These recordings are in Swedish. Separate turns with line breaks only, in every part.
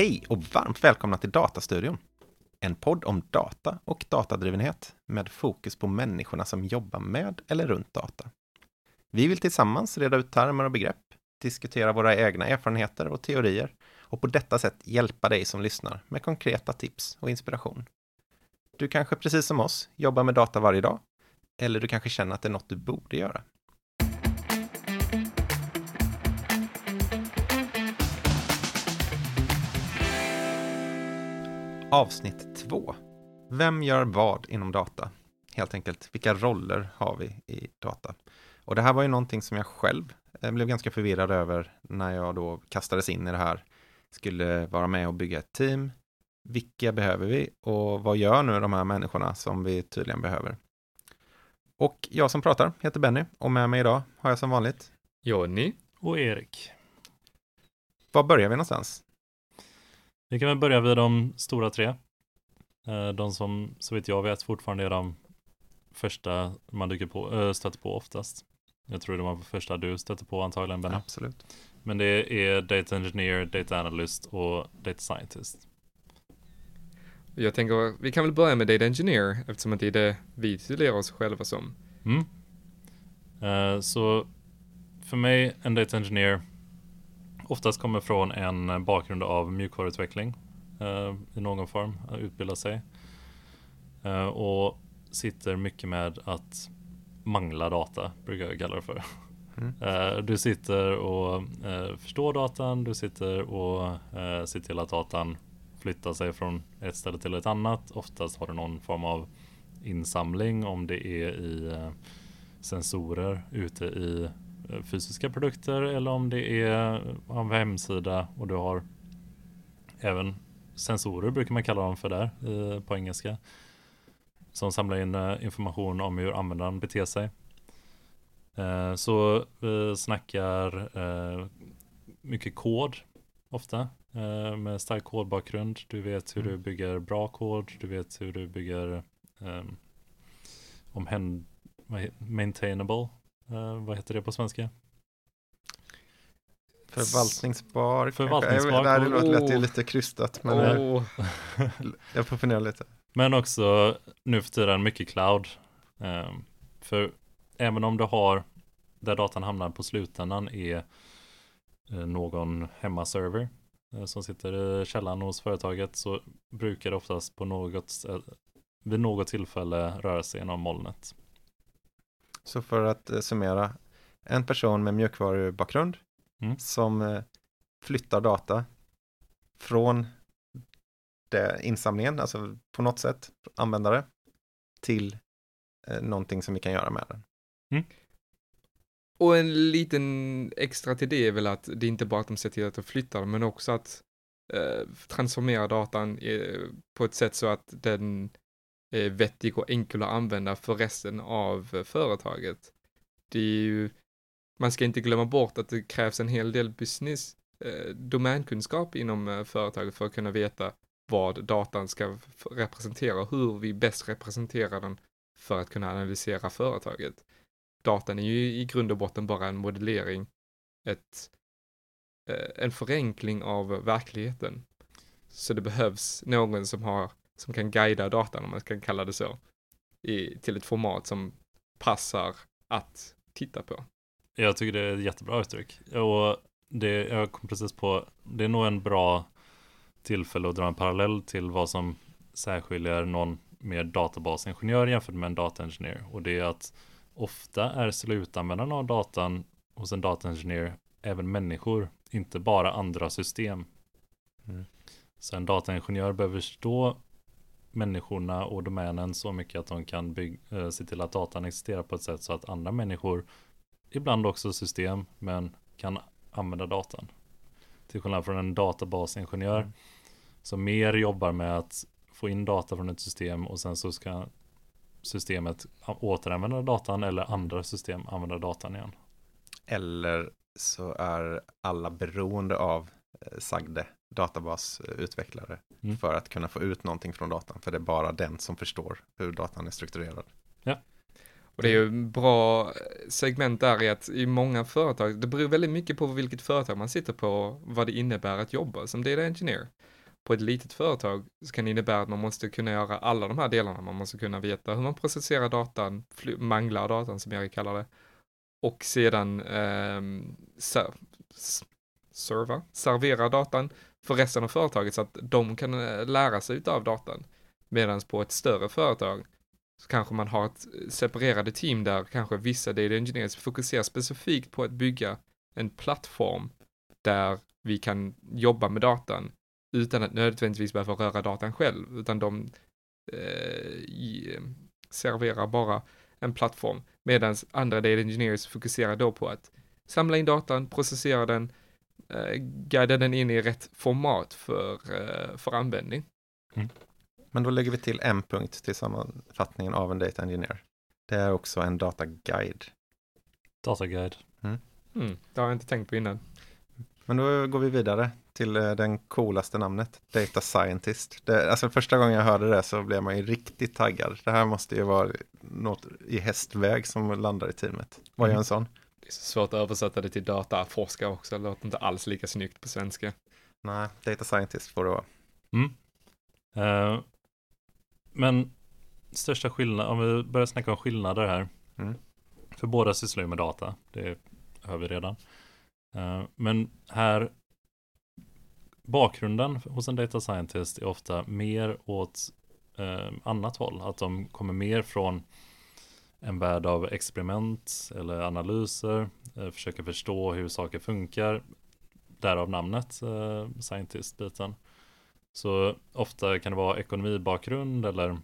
Hej och varmt välkomna till Datastudion. En podd om data och datadrivenhet med fokus på människorna som jobbar med eller runt data. Vi vill tillsammans reda ut termer och begrepp, diskutera våra egna erfarenheter och teorier och på detta sätt hjälpa dig som lyssnar med konkreta tips och inspiration. Du kanske precis som oss jobbar med data varje dag, eller du kanske känner att det är något du borde göra. Avsnitt 2. Vem gör vad inom data? Helt enkelt, vilka roller har vi i data? Och det här var ju någonting som jag själv eh, blev ganska förvirrad över när jag då kastades in i det här. Skulle vara med och bygga ett team. Vilka behöver vi och vad gör nu de här människorna som vi tydligen behöver? Och jag som pratar heter Benny och med mig idag har jag som vanligt
Jonny.
Och Erik.
Var börjar vi någonstans?
Vi kan väl börja vid de stora tre. Eh, De som så vitt jag vet fortfarande är de första man dyker på, äh, stöter på oftast. Jag tror det var första du stötte på antagligen Benny.
Absolut.
Men det är Data Engineer, Data Analyst och Data Scientist.
Jag tänker, vi kan väl börja med Data Engineer eftersom det är det vi titulerar oss själva som.
Mm. Eh, Så för mig, en Data Engineer oftast kommer från en bakgrund av mjukvaruutveckling eh, i någon form, att utbilda sig. Eh, och sitter mycket med att mangla data, brukar jag kalla det för.
Mm.
Eh, Du sitter och förstår datan, du sitter och ser till att datan flyttar sig från ett ställe till ett annat. Oftast har du någon form av insamling om det är i sensorer ute i fysiska produkter eller om det är av hemsida och du har även sensorer brukar man kalla dem för där eh, på engelska. Som samlar in eh, information om hur användaren beter sig. Eh, Så vi snackar eh, mycket kod ofta eh, med stark kodbakgrund. Du vet hur du
Mm.
bygger bra kod, du vet hur du bygger eh, omhänd, vad he- maintainable, eh, vad heter det på svenska?
Förvaltningsbar. kanske.
Förvaltningsbar
Jag Det
kod.
låter ju
Oh.
lite krystat, men eh,
Åh,
jag får fundera lite.
Men också nu för tiden mycket cloud. Eh, För även om du har där datan hamnar på slutändan är eh, någon hemmaserver eh, som sitter i källaren hos företaget så brukar det oftast på något stä- vid något tillfälle röra sig genom molnet.
Så för att eh, summera, en person med mjukvarubakgrund
Mm.
som eh, flyttar data från det insamlingen, alltså på något sätt användare, till eh, någonting som vi kan göra med den.
Och en liten extra till det är väl att det är inte bara att de ser till att de flyttar men också att eh, transformera datan eh, på ett sätt så att den eh, vettig och enkel att använda för resten av eh, företaget. Det är ju, man ska inte glömma bort att det krävs en hel del business eh, domänkunskap inom eh, företaget för att kunna veta vad datan ska representera hur vi bäst representerar den för att kunna analysera företaget. Datan är ju i grund och botten bara en modellering, ett, eh, en förenkling av verkligheten. Så det behövs någon som har, som kan guida datan, om man kan kalla det så, i, till ett format som passar att titta på.
Jag tycker det är ett jättebra uttryck. Och det, jag kom precis på, det är nog en bra tillfälle att dra en parallell till vad som särskiljer någon mer databasingenjör jämfört med en dataingenjör. Och det är att ofta är slutanvändarna av datan hos en dataingenjör även människor, inte bara andra system.
Mm.
Så en dataingenjör behöver förstå människorna och domänen så mycket att de kan bygg, eh, se till att datan existerar på ett sätt så att andra människor ibland också system, men kan använda datan. Till skillnad från en databasingenjör
Mm.
som mer jobbar med att få in data från ett system och sen så ska systemet återanvända datan eller andra system använda datan igen.
Eller så är alla beroende av eh, sagde databasutvecklare
Mm.
för att kunna få ut någonting från datan, för det är bara den som förstår hur datan är strukturerad.
Och Och det är ju en bra segment där i att i många företag, det beror väldigt mycket på vilket företag man sitter på, vad det innebär att jobba som data engineer. På ett litet företag så kan det innebära att man måste kunna göra alla de här delarna. Man måste kunna veta hur man processerar datan, manglar datan som Erik kallar det. Och sedan ehm, ser- serva, servera datan för resten av företaget så att de kan eh, lära sig utav datan. Medan på ett större företag så kanske man har ett eh, separerade team där kanske vissa data engineers fokuserar specifikt på att bygga en plattform där vi kan jobba med datan utan att nödvändigtvis behöva röra datan själv, utan de eh, serverar bara en plattform, medan andra data engineers fokuserar då på att samla in datan, processera den, eh, guida den in i rätt format för, eh, för användning.
Men då lägger vi till en punkt till sammanfattningen av en data engineer. Det är också en dataguide.
Dataguide.
Mm, det har jag inte tänkt på innan.
Men då går vi vidare till eh, den coolaste namnet, Data Scientist. Det, alltså första gången jag hörde det så blev man ju riktigt taggad. Det här måste ju vara något i hästväg som landar i teamet. Vad gör en sån?
Svårt att översätta det till dataforskare också, det låter inte alls lika snyggt på svenska.
Nej, Data Scientist får det vara.
Mm. Eh, men största skillnad, om vi börjar snacka om skillnader här.
Mm.
För båda sysslar ju med data, det hör vi redan. Eh, men här, bakgrunden hos en data scientist är ofta mer åt eh, annat håll. Att de kommer mer från en värld av experiment eller analyser, eh, försöker förstå hur saker funkar. Därav namnet eh, scientist-biten. Så ofta kan det vara ekonomibakgrund eller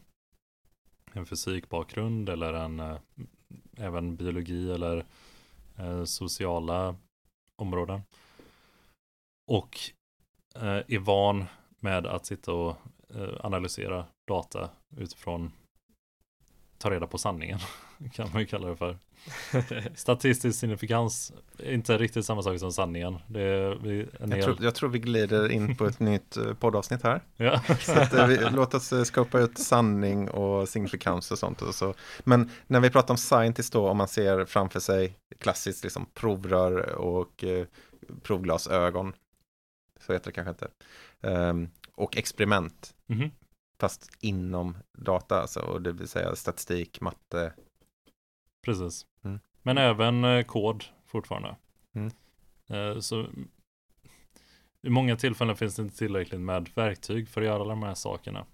en fysikbakgrund eller en eh, även biologi eller eh, sociala områden. Och eh, är van med att sitta och eh, analysera data utifrån ta reda på sanningen kan man ju kalla det för. Statistisk signifikans är inte riktigt samma sak som sanningen. Det är en
Jag tror, jag tror vi glider in på ett nytt eh, poddavsnitt här.
Ja.
Så att, eh, vi, låt oss eh, skapa ut sanning och signifikans och sånt. Och så. Men när vi pratar om scientist då, om man ser framför sig klassiskt liksom provrör och eh, provglasögon, så heter det kanske inte, Ehm, och experiment,
Mhm.
Fast inom data, alltså, och det vill säga statistik, matte.
Precis.
Mm.
Men även eh, kod fortfarande.
Mm.
Eh, så i många tillfällen finns det inte tillräckligt med verktyg för att göra alla de här sakerna.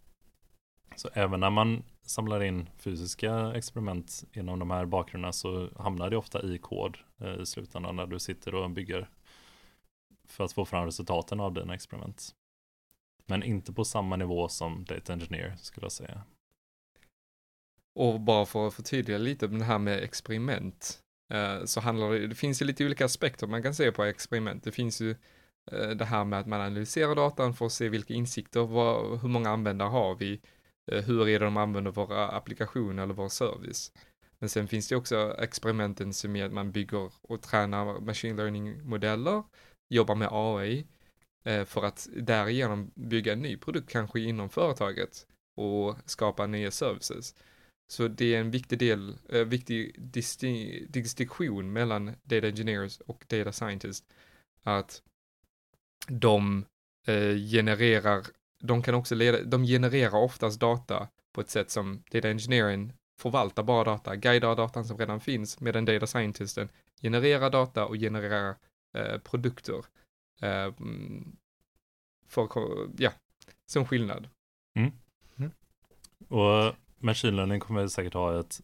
Så även när man samlar in fysiska experiment inom de här bakgrunderna så hamnar det ofta i kod eh, i slutändan när du sitter och bygger för att få fram resultaten av dina experiment. Men inte på samma nivå som data engineer skulle jag säga.
Och bara för att förtydliga lite med det här med experiment, eh, så handlar det, det finns ju lite olika aspekter man kan se på experiment. Det finns ju eh, det här med att man analyserar datan för att se vilka insikter, vad, hur många användare har vi, eh, hur är det de använder våra applikationer eller vår service. Men sen finns det också experimenten som är att man bygger och tränar machine learning-modeller, jobbar med AI, Eh, för att därigenom bygga en ny produkt kanske inom företaget och skapa nya services. Så det är en viktig del, eh, viktig disti- distinktion mellan data engineers och data scientists. Att de eh, genererar, de kan också leda, de genererar oftast data på ett sätt som data engineering förvaltar bara data, guidar datan som redan finns, medan data scientisten genererar data och genererar eh, produkter. Eh, mm, för, ja, som skillnad.
Och machine learning kommer säkert ha ett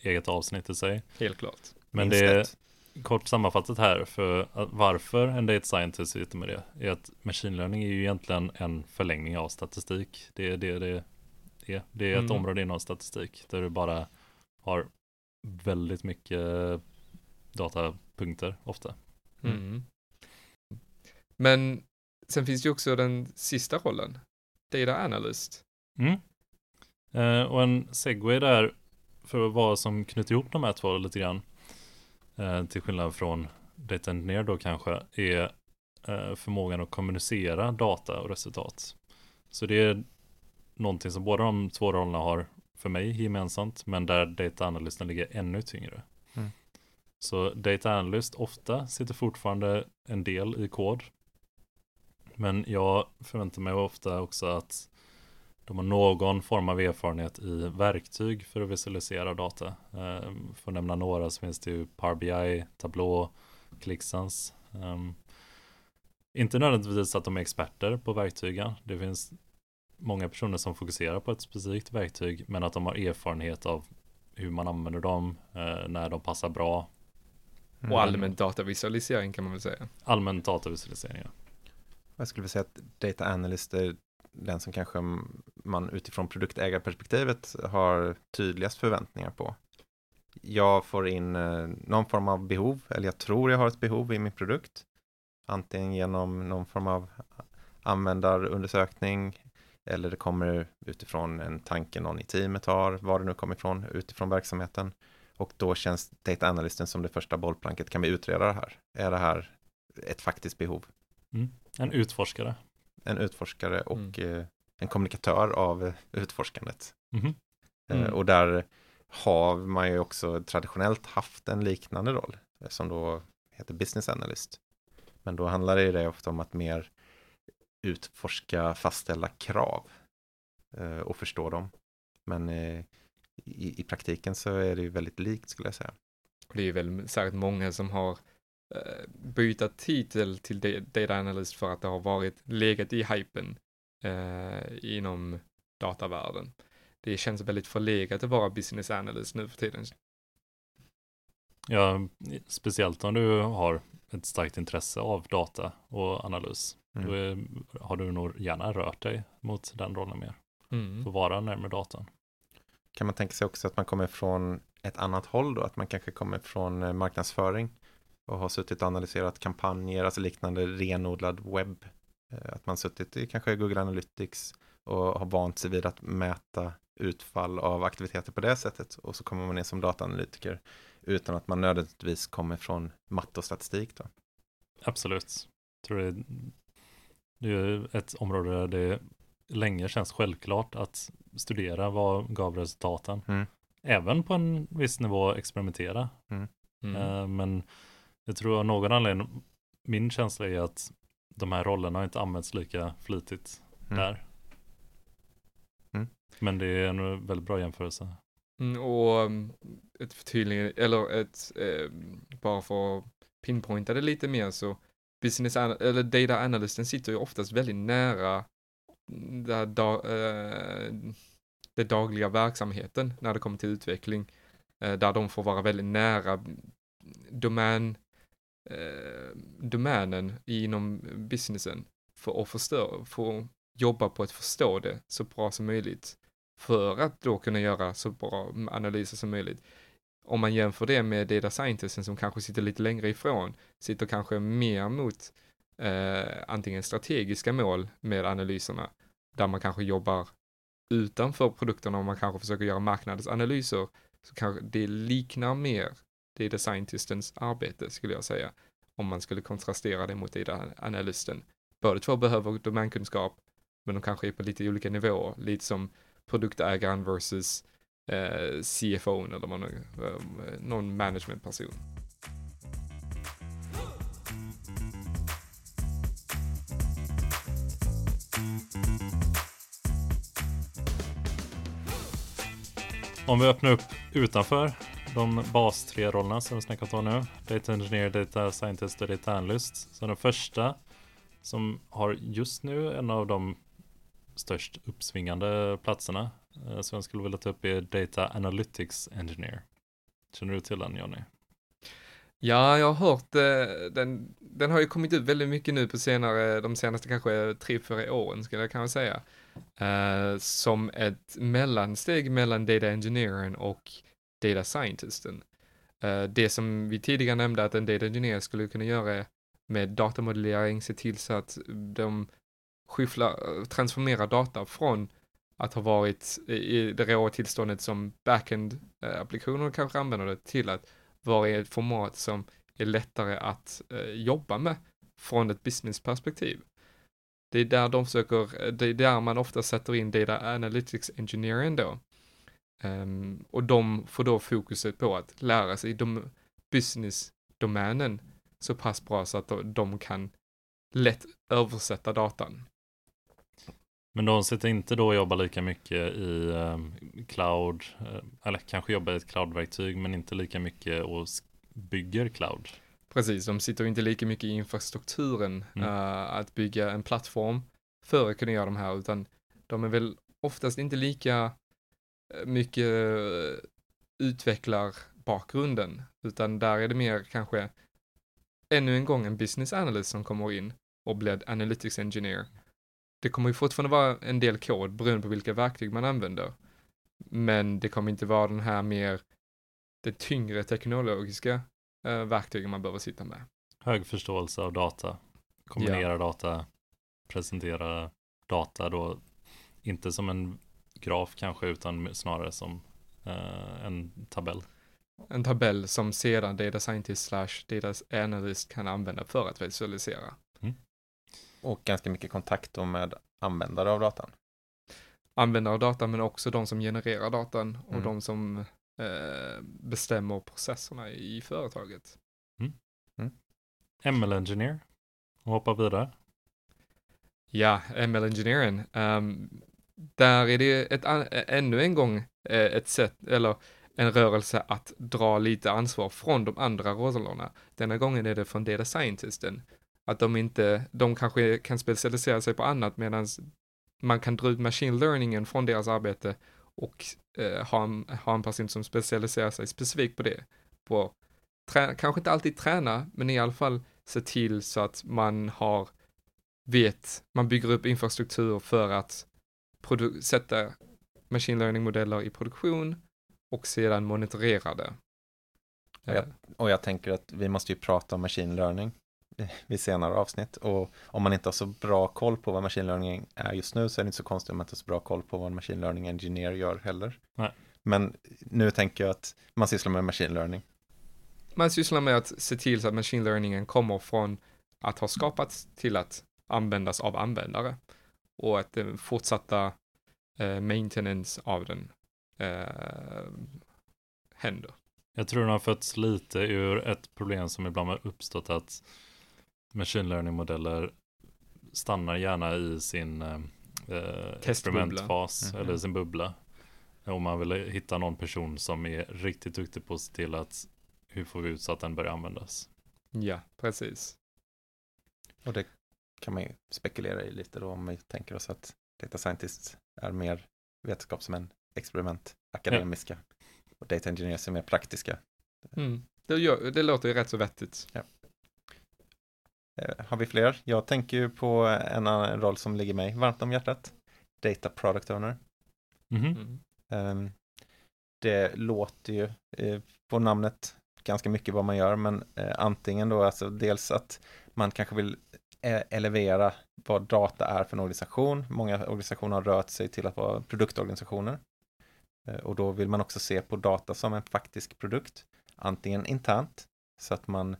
eget avsnitt i sig.
Helt klart.
Men
Minst
det är
ett.
kort sammanfattat här för att varför en data scientist sitter med det är att machine learning är ju egentligen en förlängning av statistik. Det är det det är. Det är ett
Mm.
område inom statistik där du bara har väldigt mycket datapunkter ofta.
Mm.
Men sen finns det ju också den sista rollen, Data Analyst.
Mm. Eh, och en segway där för vad som knyter ihop de här två lite grann. Eh, till skillnad från data engineer då kanske är eh, förmågan att kommunicera data och resultat. Så det är någonting som båda de två rollerna har för mig gemensamt, men där data analysten ligger ännu tyngre.
Mm.
Så data analyst ofta sitter fortfarande en del i kod. Men jag förväntar mig ofta också att de har någon form av erfarenhet i verktyg för att visualisera data. Eh, för att nämna några så finns det ju Power BI, Tableau, ClickSense. Um, inte nödvändigtvis att de är experter på verktygen. Det finns många personer som fokuserar på ett specifikt verktyg men att de har erfarenhet av hur man använder dem, eh, när de passar bra.
Mm.
Och allmän datavisualisering kan man väl säga.
Allmän datavisualisering. ja.
Jag skulle vilja säga att data analyst är den som kanske man utifrån produktägarperspektivet har tydligast förväntningar på. Jag får in eh, någon form av behov, eller jag tror jag har ett behov i min produkt. Antingen genom någon form av användarundersökning eller det kommer utifrån en tanke någon i teamet har, var det nu kommer ifrån, utifrån verksamheten. Och då känns data analysten som det första bollplanket. Kan vi utreda det här? Är det här ett faktiskt behov?
En utforskare.
En utforskare och eh, en kommunikatör av eh, utforskandet.
Mhm.
Eh,
Mm.
och där har man ju också traditionellt haft en liknande roll som då heter business analyst. Men då handlar det ju det ofta om att mer utforska fastställa krav eh, och förstå dem. Men eh, i, i praktiken så är det ju väldigt likt skulle jag säga.
Det är väl säkert många som har eh, bytt titel till da- data analyst för att det har varit legat i hypen eh, inom datavärlden. Det känns väldigt förlegat att vara business analyst nu för tiden.
Ja, speciellt om du har ett starkt intresse av data och analys.
Mm.
Då är, har du nog gärna rört dig mot den rollen mer.
Mm.
Få vara närmare datan.
Kan man tänka sig också att man kommer från ett annat håll då? Att man kanske kommer från eh, marknadsföring och har suttit och analyserat kampanjer, alltså liknande renodlad webb. Eh, Att man suttit i kanske Google Analytics och har vant sig vid att mäta utfall av aktiviteter på det sättet. Och så kommer man in som dataanalytiker utan att man nödvändigtvis kommer från matte och statistik då.
Absolut. Jag tror det, det är ju ett område där det länge känns självklart att studera vad gav resultaten.
Mm.
Även på en viss nivå experimentera.
Mm.
Eh, Men jag tror av någon anledning, min känsla är att de här rollerna har inte använts lika flitigt
Mm.
där.
Mm.
Men det är en väldigt bra jämförelse.
Mm, och um, ett förtydligande, eller ett, eh, bara för att pinpointa det lite mer så, business, eller data analysten sitter ju oftast väldigt nära det, här da, eh, det dagliga verksamheten när det kommer till utveckling, eh, där de får vara väldigt nära domän, eh, domänen inom businessen för att förstå, få jobba på att förstå det så bra som möjligt för att då kunna göra så bra analyser som möjligt. Om man jämför det med data scientisten som kanske sitter lite längre ifrån, sitter kanske mer mot eh, antingen strategiska mål med analyserna, där man kanske jobbar utanför produkterna och man kanske försöker göra marknadsanalyser, så kanske det liknar mer data scientistens arbete skulle jag säga, om man skulle kontrastera det mot data analysten. Båda två behöver domänkunskap, men de kanske är på lite olika nivåer, lite som produktägaren versus eh, CFO eller man, eh, någon managementperson.
Om vi öppnar upp utanför de bas tre rollerna som vi snackat om nu. Data Engineer, Data Scientist och Data Analyst. Så den första som har just nu en av de störst uppsvingande platserna eh, som jag skulle vilja ta upp är Data Analytics Engineer. Känner du till den Johnny?
Ja, jag har hört eh, den, den har ju kommit ut väldigt mycket nu på senare, de senaste kanske tre, fyra åren skulle jag kanske säga. Eh, som ett mellansteg mellan data Engineering och data scientisten. Eh, det som vi tidigare nämnde att en data engineer skulle kunna göra med datamodellering, se till så att de skyfflar, eh, transformerar data från att ha varit i det råa tillståndet som backend-applikationer eh, kanske använder det till att vara i ett format som är lättare att jobba med från ett businessperspektiv. Det är där de försöker, det är där man ofta sätter in data analytics engineering då. Ehm, och de får då fokuset på att lära sig de business-domänen så pass bra så att de- kan lätt översätta datan.
Men de sitter inte då och jobbar lika mycket i eh, cloud, eh, eller kanske jobbar i ett cloudverktyg, men inte lika mycket och bygger cloud.
Precis, de sitter inte lika mycket i infrastrukturen
Mm.
eh, att bygga en plattform för att kunna göra de här, utan de är väl oftast inte lika mycket eh, utvecklar bakgrunden, utan där är det mer kanske ännu en gång en business analyst som kommer in och blir analytics engineer. Det kommer ju fortfarande vara en del kod beroende på vilka verktyg man använder. Men det kommer inte vara den här mer, det tyngre teknologiska eh, verktygen man behöver sitta med.
Hög förståelse av data, kombinera data, presentera data då, inte som en graf kanske, utan snarare som eh, en tabell.
En tabell som sedan data scientist slash data analyst kan använda för att visualisera.
Och ganska mycket kontakt då med användare av datan.
Användare av data men också de som genererar datan och
Mm.
de som eh, bestämmer processerna i företaget.
ML Engineer, och hoppa vidare.
Ja, ML engineering. ehm, där är det ett, ännu en gång ett sätt, eller en rörelse att dra lite ansvar från de andra rollerna. Denna gången är det från data scientisten. Att de inte, de kanske kan specialisera sig på annat medan man kan dra ut machine learningen från deras arbete och eh, ha, en, ha en person som specialiserar sig specifikt på det. På, trä, kanske inte alltid träna, men i alla fall se till så att man har vet, man bygger upp infrastruktur för att sätta machine learning-modeller i produktion och sedan monitorera det.
Ja.
Eh,
Och jag tänker att vi måste ju prata om machine learning vid senare avsnitt. Och om man inte har så bra koll på vad machine learning är just nu så är det inte så konstigt om man inte har så bra koll på vad en machine learning engineer gör heller.
Nej.
Men nu tänker jag att man sysslar med machine learning.
Man sysslar med att se till så att machine learningen kommer från att ha skapats till att användas av användare och att den fortsatta eh, maintenance av den eh, händer.
Jag tror den har fötts lite ur ett problem som ibland har uppstått att machine learning-modeller stannar gärna i sin eh, experimentfas
Mhm.
eller sin bubbla. Om man vill hitta någon person som är riktigt duktig på att se till att hur får vi ut så att den börjar användas.
Ja, precis.
Och det kan man ju spekulera i lite då om vi tänker oss att data scientists är mer vetenskapsmän, experiment, akademiska. Och data engineers är mer praktiska.
Mm. Det, gör, det låter ju rätt så vettigt.
Eh, har vi fler? Jag tänker ju på en annan roll som ligger mig varmt om hjärtat. Data product owner.
Mhm.
Mm.
Ehm, det låter ju eh, på namnet ganska mycket vad man gör, men eh, antingen då alltså dels att man kanske vill eh, elevera vad data är för en organisation. Många organisationer har rört sig till att vara produktorganisationer. Eh, och då vill man också se på data som en faktisk produkt, antingen internt, så att man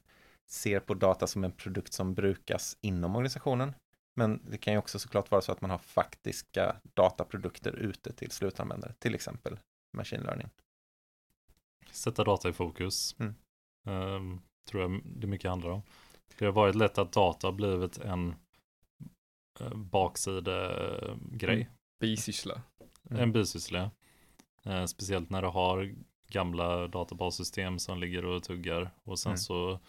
ser på data som en produkt som brukas inom organisationen. Men det kan ju också såklart vara så att man har faktiska dataprodukter ute till slutanvändare, till exempel machine learning.
Sätta data i fokus.
Mm.
Ehm, tror jag det mycket handlar om. Det har varit lätt att data har blivit en uh, baksidegrej.
Mm.
Bisyssla.
En bisyssla. Eh, speciellt när du har gamla databassystem som ligger och tuggar och sen
Mm.
så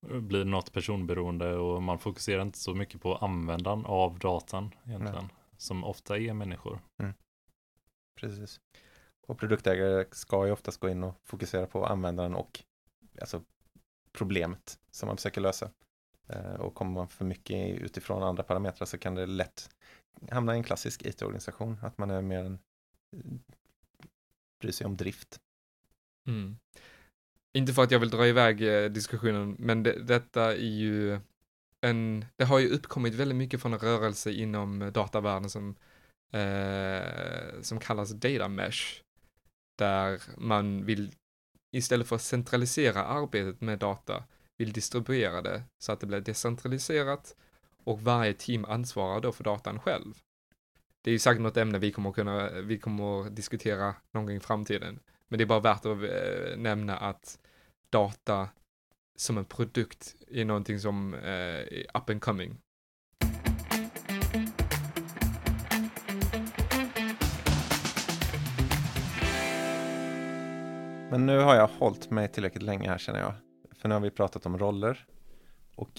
blir det något personberoende och man fokuserar inte så mycket på användaren av datan egentligen. Som ofta är människor.
Precis. Och produktägare ska ju oftast gå in och fokusera på användaren och alltså problemet som man försöker lösa. Eh, och kommer man för mycket utifrån andra parametrar så kan det lätt hamna i en klassisk IT-organisation, att man är mer en eh, bryr sig om drift.
Mm. Inte för att jag vill dra iväg eh, diskussionen, men det, detta är ju en, det har ju uppkommit väldigt mycket från en rörelse inom datavärlden som, eh, som kallas data mesh, där man vill istället för att centralisera arbetet med data, vill distribuera det så att det blir decentraliserat och varje team ansvarar då för datan själv. det är ju säkert något ämne vi kommer kunna, vi kommer att diskutera någon gång i framtiden. Men det är bara värt att eh, nämna att data som en produkt är någonting som eh, är up and coming.
Men nu har jag hållit mig tillräckligt länge här känner jag. För nu har vi pratat om roller. Och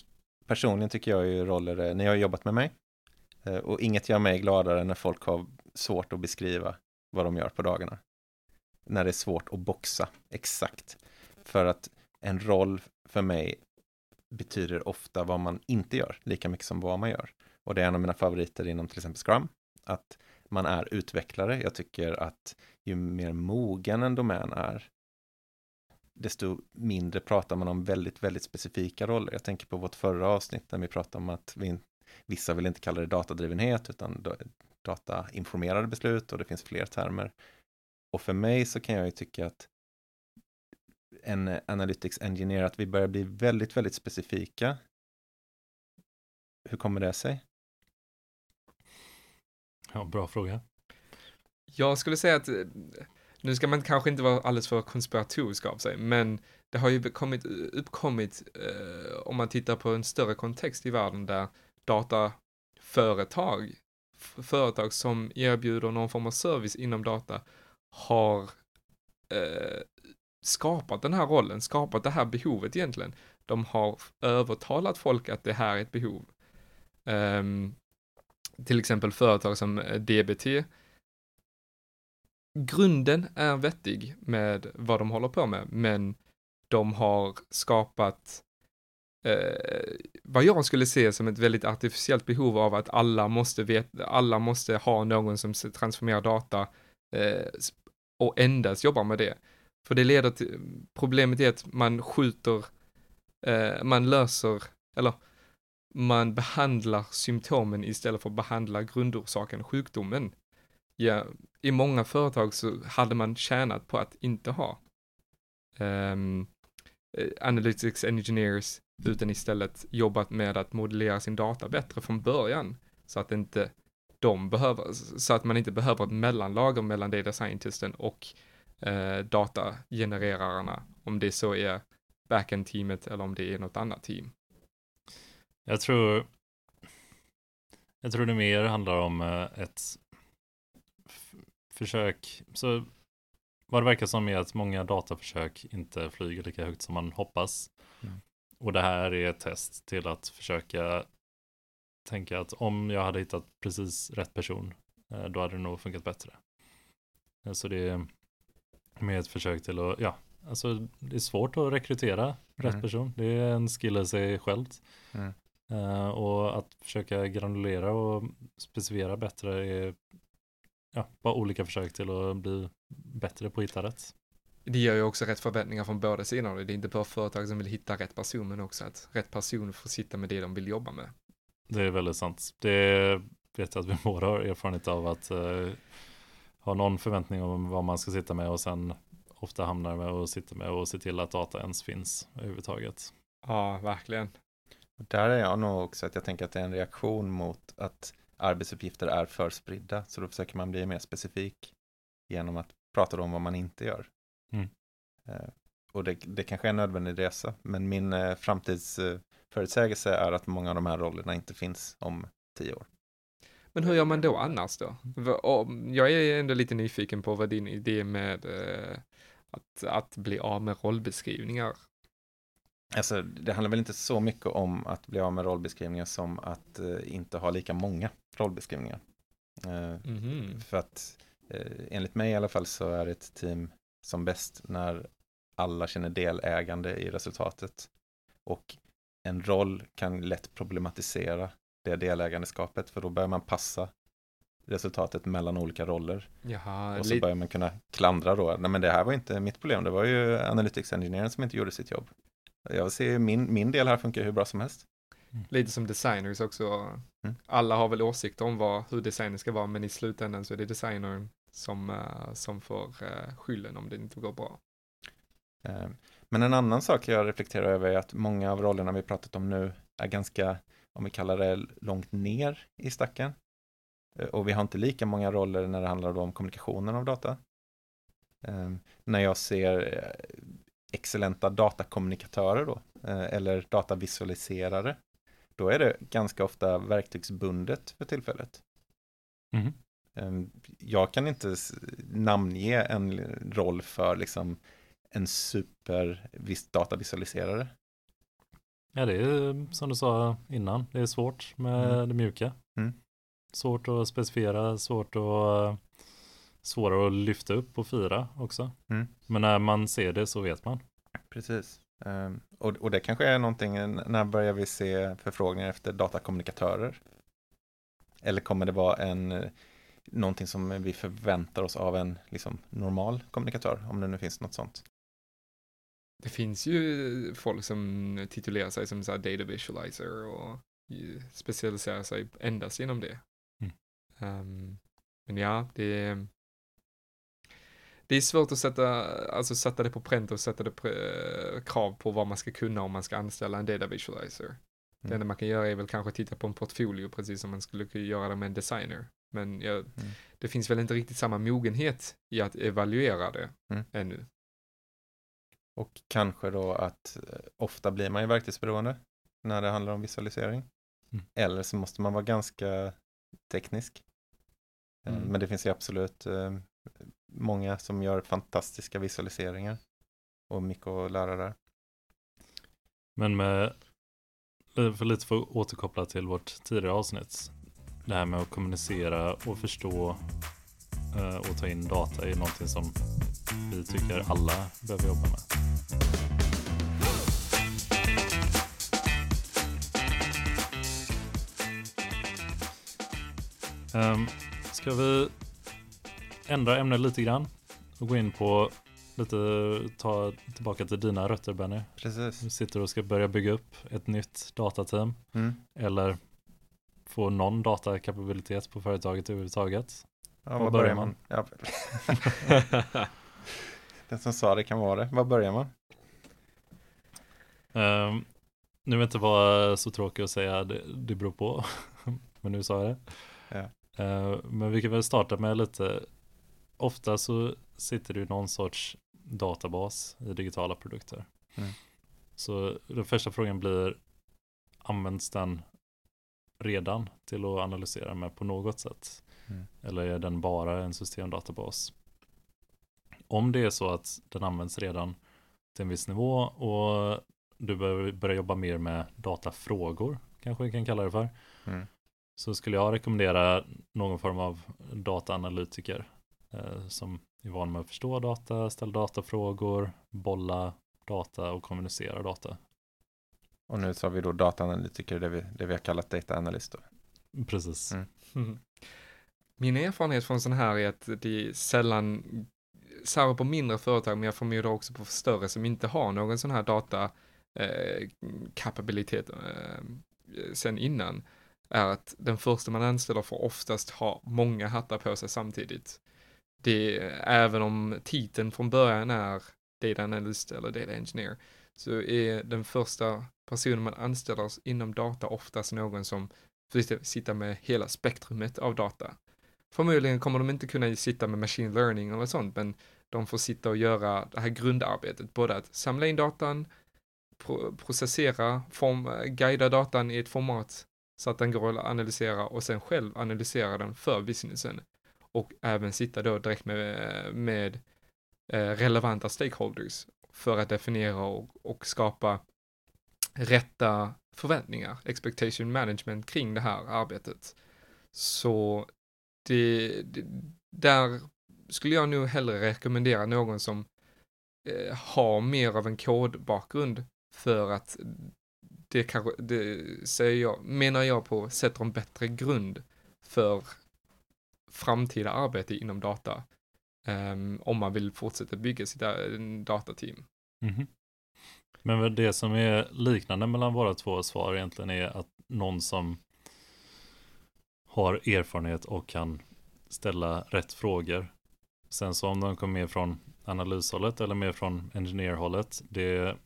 personligen tycker jag ju roller, är- ni har jobbat med mig. Eh, och inget gör mig gladare när folk har svårt att beskriva vad de gör på dagarna. När det är svårt att boxa exakt. För att en roll för mig betyder ofta vad man inte gör, lika mycket som vad man gör. Och det är en av mina favoriter inom till exempel Scrum. Att man är utvecklare. Jag tycker att ju mer mogen en domän är, desto mindre pratar man om väldigt, väldigt specifika roller. Jag tänker på vårt förra avsnitt när vi pratade om att vi, vissa vill inte kalla det datadrivenhet utan da- datainformerade beslut och det finns fler termer. Och för mig så kan jag ju tycka att en analytics engineer, att vi börjar bli väldigt, väldigt specifika. Hur kommer det sig?
Ja, bra fråga.
Jag skulle säga att, eh, nu ska man kanske inte vara alldeles för konspiratorisk av sig, men det har ju kommit, uppkommit, eh, om man tittar på en större kontext i världen där dataföretag, företag som erbjuder någon form av service inom data, har eh, skapat den här rollen, skapat det här behovet egentligen. De har övertalat folk att det här är ett behov. Ehm, till exempel företag som eh, DBT. Grunden är vettig med vad de håller på med, men de har skapat eh, vad jag skulle se som ett väldigt artificiellt behov av att alla måste veta, alla måste ha någon som transformerar data eh, och endast jobbar med det. För det leder till, problemet är att man skjuter, eh, man löser, eller man behandlar symptomen istället för att behandla grundorsaken, sjukdomen. Ja, I många företag så hade man tjänat på att inte ha um, analytics engineers utan istället jobbat med att modellera sin data bättre från början så att inte de behöver, så att man inte behöver ett mellanlager mellan data scientisten och eh, datagenererarna, om det så är backend-teamet eller om det är något annat team.
Jag tror Jag tror det mer handlar om eh, ett försök. Så vad det verkar som är att många dataförsök inte flyger lika högt som man hoppas.
Mm.
Och det här är ett test till att försöka tänka att om jag hade hittat precis rätt person, eh, då hade det nog funkat bättre. Eh, Så det är med ett försök till att, ja, alltså det är svårt att rekrytera rätt
Mm.
person. Det är en skill i sig självt.
Mm.
Eh, och att försöka granulera och specificera bättre är ja, bara olika försök till att bli bättre på att hitta rätt.
Det ger ju också rätt förväntningar från båda sidor. Det är inte bara företag som vill hitta rätt person, men också att rätt person får sitta med det de vill jobba med.
Det är väldigt sant. Det vet jag att vi båda har erfarenhet av att eh, ha någon förväntning om vad man ska sitta med och sen ofta hamnar med och sitter med och se till att data ens finns överhuvudtaget.
Ja, verkligen.
Där är jag nog också att jag tänker att det är en reaktion mot att arbetsuppgifter är för spridda. Så då försöker man bli mer specifik genom att prata om vad man inte gör.
Mm.
Eh, och det, det kanske är en nödvändig resa. Men min eh, framtidsförutsägelse är att många av de här rollerna inte finns om tio år.
Men hur gör man då annars då? Jag är ändå lite nyfiken på vad din idé med eh, att, att bli av med rollbeskrivningar.
Alltså, det handlar väl inte så mycket om att bli av med rollbeskrivningar som att eh, inte ha lika många rollbeskrivningar. Eh,
Mhm.
För att eh, enligt mig i alla fall så är ett team som bäst när alla känner delägande i resultatet. Och en roll kan lätt problematisera det delägandeskapet för då börjar man passa resultatet mellan olika roller.
Jaha,
Och så börjar man kunna klandra då, nej men det här var inte mitt problem, det var ju analytics engineeren som inte gjorde sitt jobb. Jag ser ju min, min del här funkar hur bra som helst.
lite som designers också.
Mm.
Alla har väl åsikter om vad, hur designen ska vara, men i slutändan så är det designern som, eh, som får uh, skylden om det inte går bra.
Eh, Men en annan sak jag reflekterar över är att många av rollerna vi pratat om nu är ganska, om vi kallar det långt ner i stacken. Eh, Och vi har inte lika många roller när det handlar om kommunikationen av data. Eh, när jag ser eh, excellenta datakommunikatörer då, eh, eller datavisualiserare, då är det ganska ofta verktygsbundet för tillfället. Eh, Jag kan inte namnge en roll för liksom en super vis- datavisualiserare.
Ja, det är som du sa innan. Det är svårt med
Mm.
det mjuka.
Mm.
Svårt att specifiera, svårt att svårare att lyfta upp och fira också.
Mm.
Men när man ser det så vet man.
Precis. Ehm, Och, och det kanske är någonting, när börjar vi se förfrågningar efter datakommunikatörer? Eller kommer det vara en, eh, någonting som vi förväntar oss av en liksom, normal kommunikatör, om det nu finns något sånt?
Det finns ju folk som titulerar sig som så här data visualizer och specialiserar sig endast inom det.
Mm.
Ehm, men ja, det är, det är svårt att sätta, alltså sätta det på pränt och sätta det pre, krav på vad man ska kunna om man ska anställa en data visualizer. Det
Mm.
enda man kan göra är väl kanske titta på en portfolio precis som man skulle kunna göra det med en designer. Men jag,
Mm.
det finns väl inte riktigt samma mogenhet i att evaluera det
Mm.
ännu.
Och kanske då att eh, ofta blir man ju verktygsberoende när det handlar om visualisering.
Mm.
Eller så måste man vara ganska teknisk. Eh,
Mm.
Men det finns ju absolut eh, många som gör fantastiska visualiseringar. Och mycket att lära där.
Men med, eh, för lite för att återkoppla till vårt tidigare avsnitt. Det här med att kommunicera och förstå eh, och ta in data är någonting som vi tycker alla behöver jobba med. Um, ska vi ändra ämne lite grann och gå in på lite, ta tillbaka till dina rötter Benny.
Precis.
Du sitter och ska börja bygga upp ett nytt datateam
Mm.
eller få någon datakapabilitet på företaget överhuvudtaget.
Ja,
Var börjar
man? Ja. Den som sa det kan vara det. Var börjar man?
Um, nu vill inte vara så tråkig och säga det, det beror på, men nu sa jag det.
Ja.
Eh, men vi kan väl starta med lite, ofta så sitter det ju någon sorts databas i digitala produkter.
Mm.
Så den första frågan blir, används den redan till att analysera med på något sätt?
Mm.
Eller är den bara en systemdatabas? Om det är så att den används redan till en viss nivå och du bör börja jobba mer med datafrågor, kanske vi kan kalla det för,
Mm.
så skulle jag rekommendera någon form av dataanalytiker som är van med att förstå data, ställa datafrågor, bolla data och kommunicera data.
Och nu sa vi då dataanalytiker, det vi, det vi har kallat data analyst. Då.
Precis.
Mm.
Mm. Min erfarenhet från sån här är att det är sällan, särskilt på mindre företag, men jag förmodar också på större som inte har någon sån här data eh, kapabilitet eh, sen innan, är att den första man anställer får oftast ha många hattar på sig samtidigt. Det, även om titeln från början är data analyst eller data engineer, så är den första personen man anställer inom data oftast någon som får sitta med hela spektrumet av data. Förmodligen kommer de inte kunna sitta med machine learning eller sånt, men de får sitta och göra det här grundarbetet, både att samla in datan, pro processera, form, guida datan i ett format så att den går att analysera och sen själv analysera den för businessen. Och även sitta då direkt med, med eh, relevanta stakeholders för att definiera och, och skapa rätta förväntningar, expectation management kring det här arbetet. Så det, det, där skulle jag nog hellre rekommendera någon som eh, har mer av en kodbakgrund för att det kanske, det säger jag, menar jag på, sätter en bättre grund för framtida arbete inom data. Um, om man vill fortsätta bygga sitt datateam. datateam.
Mhm. Men det som är liknande mellan våra två svar egentligen är att någon som har erfarenhet och kan ställa rätt frågor. Sen så om de kommer mer från analyshållet eller mer från engineerhållet, det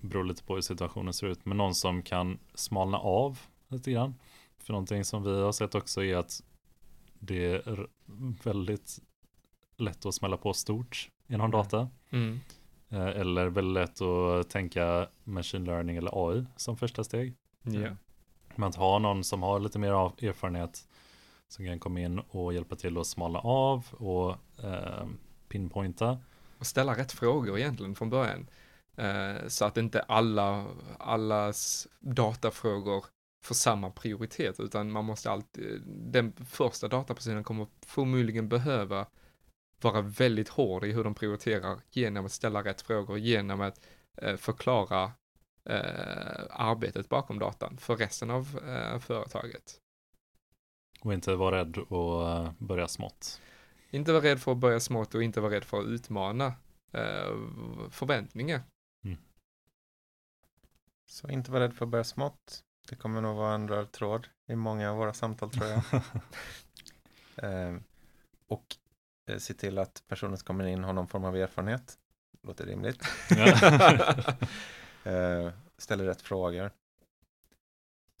beror lite på hur situationen ser ut. Men någon som kan smalna av lite grann. För någonting som vi har sett också är att det är väldigt lätt att smälla på stort inom data.
Mm.
Eh, Eller väldigt lätt att tänka machine learning eller AI som första steg.
Ja.
Men att ha någon som har lite mer erfarenhet som kan komma in och hjälpa till att smala av och eh, pinpointa.
Och ställa rätt frågor egentligen från början. Eh, så att inte alla, allas datafrågor får samma prioritet, utan man måste alltid, den första datapersonen kommer förmodligen behöva vara väldigt hård i hur de prioriterar genom att ställa rätt frågor, genom att eh, förklara eh, arbetet bakom datan för resten av eh, företaget.
Och inte vara rädd att eh, börja smått.
Inte vara rädd för att börja smått och inte vara rädd för att utmana eh, förväntningar.
Så inte vara rädd för att börja smått. Det kommer nog vara en röd tråd i många av våra samtal tror jag. eh, och eh, se till att personen som kommer in har någon form av erfarenhet. Låter rimligt. Eh, ställer rätt frågor.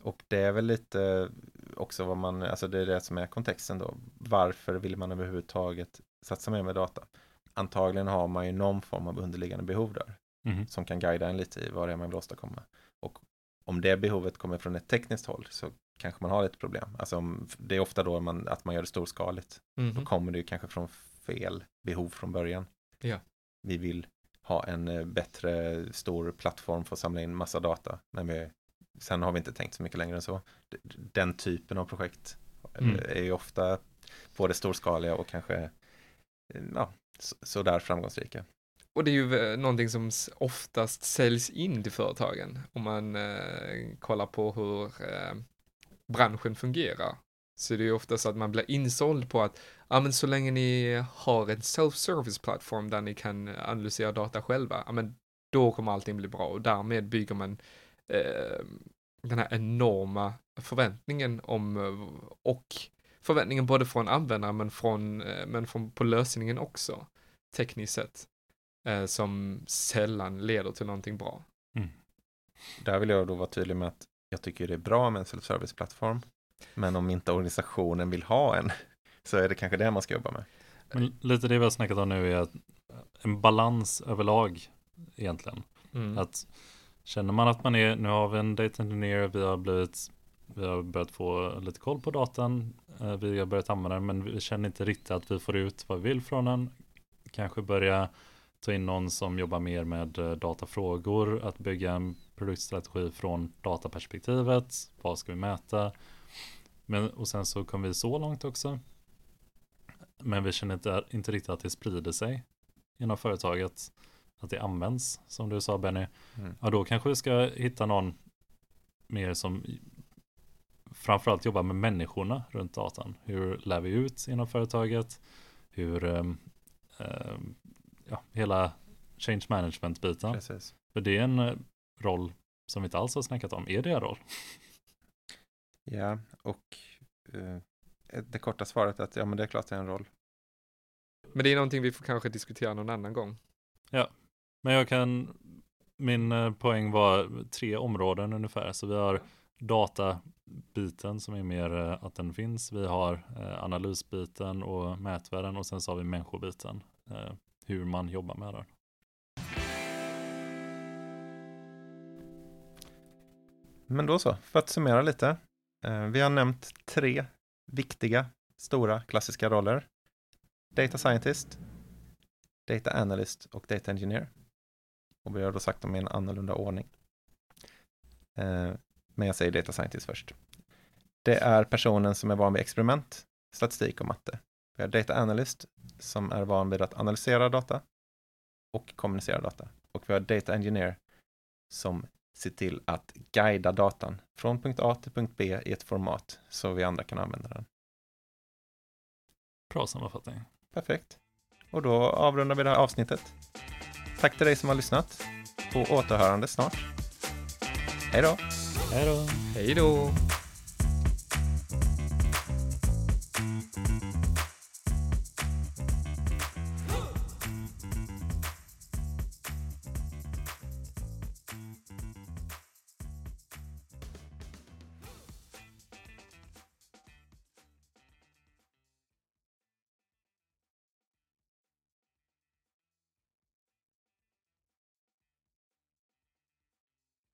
Och det är väl lite också vad man, alltså det är det som är kontexten då. Varför vill man överhuvudtaget satsa mer med data? Antagligen har man ju någon form av underliggande behov där
Mhm.
som kan guida en lite i vad det är man vill åstadkomma. Och om det behovet kommer från ett tekniskt håll så kanske man har lite problem. Alltså om, det är ofta då man, att man gör det storskaligt. Då
Mhm.
kommer det ju kanske från fel behov från början.
Ja.
Vi vill ha en eh, bättre stor plattform för att samla in massa data. Men vi, sen har vi inte tänkt så mycket längre än så. Den typen av projekt eh,
Mm.
är ju ofta både storskaliga och kanske eh, ja, så- sådär framgångsrika.
Och det är ju någonting som oftast säljs in till företagen. Om man eh, kollar på hur eh, branschen fungerar. Så det är ju ofta så att man blir insåld på att, ja men så länge ni har en self-service plattform där ni kan analysera data själva, ja men då kommer allting bli bra och därmed bygger man eh, den här enorma förväntningen om, eh, och förväntningen både från användaren men från, eh, men från på lösningen också, tekniskt sett eh, som sällan leder till någonting bra.
Där vill jag då vara tydlig med att jag tycker det är bra med en self-service-plattform. Men om inte organisationen vill ha en så är det kanske det man ska jobba med.
Men lite det vi har snackat om nu är att en balans överlag egentligen.
Mm.
Att känner man att man är, nu har vi en data engineer, vi har blivit, vi har börjat få lite koll på datan, eh, vi har börjat använda den, men vi känner inte riktigt att vi får ut vad vi vill från den. Kanske börja ta in någon som jobbar mer med eh, datafrågor, att bygga en produktstrategi från dataperspektivet, vad ska vi mäta? Men, och sen så kom vi så långt också. Men vi känner inte, inte riktigt att det sprider sig inom företaget, att det används, som du sa Benny.
Mm.
Ja, då kanske vi ska hitta någon mer som framförallt jobbar med människorna runt datan. Hur lär vi ut inom företaget? Hur, ehm, ehm, ja, hela change management-biten.
Precis.
För det är en eh, roll som vi inte alls har snackat om. Är det en roll?
Ja, och eh, det korta svaret är att ja, men det är klart det är en roll.
Men det är någonting vi får kanske diskutera någon annan gång.
Men jag kan, min eh, poäng var tre områden ungefär. Så vi har databiten som är mer eh, att den finns. Vi har analysbiten och mätvärden och sen så har vi människobiten. Hur man jobbar med det.
Men då så, för att summera lite. Eh, vi har nämnt tre viktiga, stora, klassiska roller. Data Scientist, Data Analyst och Data Engineer. Och vi har då sagt dem i en annorlunda ordning. Eh, men jag säger Data Scientist först. Det är personen som är van vid experiment, statistik och matte. Vi har Data Analyst som är van vid att analysera data och kommunicera data. Och vi har Data Engineer som se till att guida datan från punkt A till punkt B i ett format så vi andra kan använda den.
Bra sammanfattning.
Perfekt. Och då avrundar vi det här avsnittet. Tack till dig som har lyssnat. På återhörande snart. Hej då!
Hej då!
Hej då!